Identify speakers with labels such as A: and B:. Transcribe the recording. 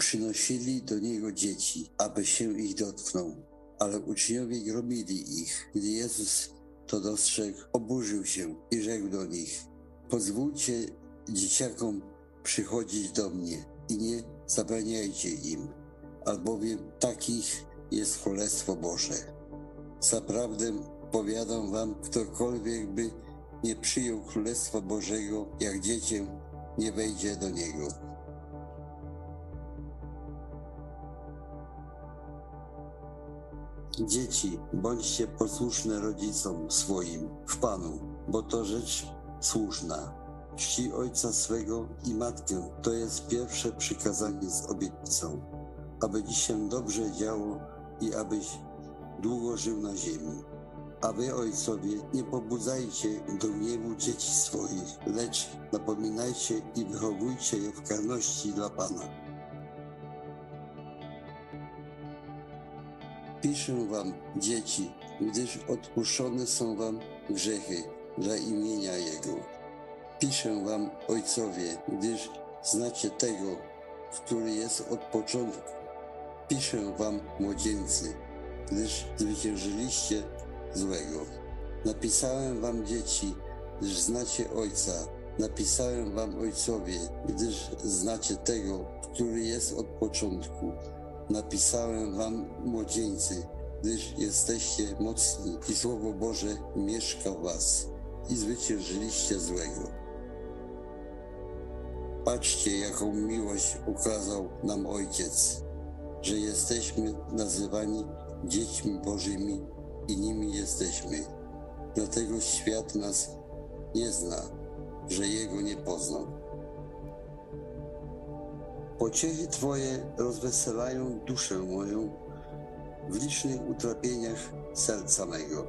A: przynosili do niego dzieci, aby się ich dotknął. Ale uczniowie gromili ich. Gdy Jezus to dostrzegł, oburzył się i rzekł do nich: Pozwólcie dzieciakom przychodzić do mnie i nie zabraniajcie im, albowiem takich jest Królestwo Boże. Zaprawdę powiadam wam, ktokolwiek by nie przyjął Królestwa Bożego jak dziecię, nie wejdzie do niego. Dzieci, bądźcie posłuszne rodzicom swoim w Panu, bo to rzecz słuszna. Czci ojca swego i matkę, to jest pierwsze przykazanie z obietnicą, aby ci się dobrze działo i abyś długo żył na ziemi. A wy, ojcowie, nie pobudzajcie do gniewu dzieci swoich, lecz napominajcie i wychowujcie je w karności dla Pana. Piszę wam, dzieci, gdyż odpuszczone są wam grzechy dla imienia Jego. Piszę wam, ojcowie, gdyż znacie tego, który jest od początku. Piszę wam, młodzieńcy, gdyż zwyciężyliście złego. Napisałem wam, dzieci, gdyż znacie Ojca. Napisałem wam, ojcowie, gdyż znacie tego, który jest od początku. Napisałem wam, młodzieńcy, gdyż jesteście mocni i Słowo Boże mieszka w was i zwyciężyliście złego. Patrzcie, jaką miłość ukazał nam Ojciec, że jesteśmy nazywani dziećmi Bożymi i nimi jesteśmy. Dlatego świat nas nie zna, że Jego nie poznał. Pociechy Twoje rozweselają duszę moją w licznych utrapieniach serca mego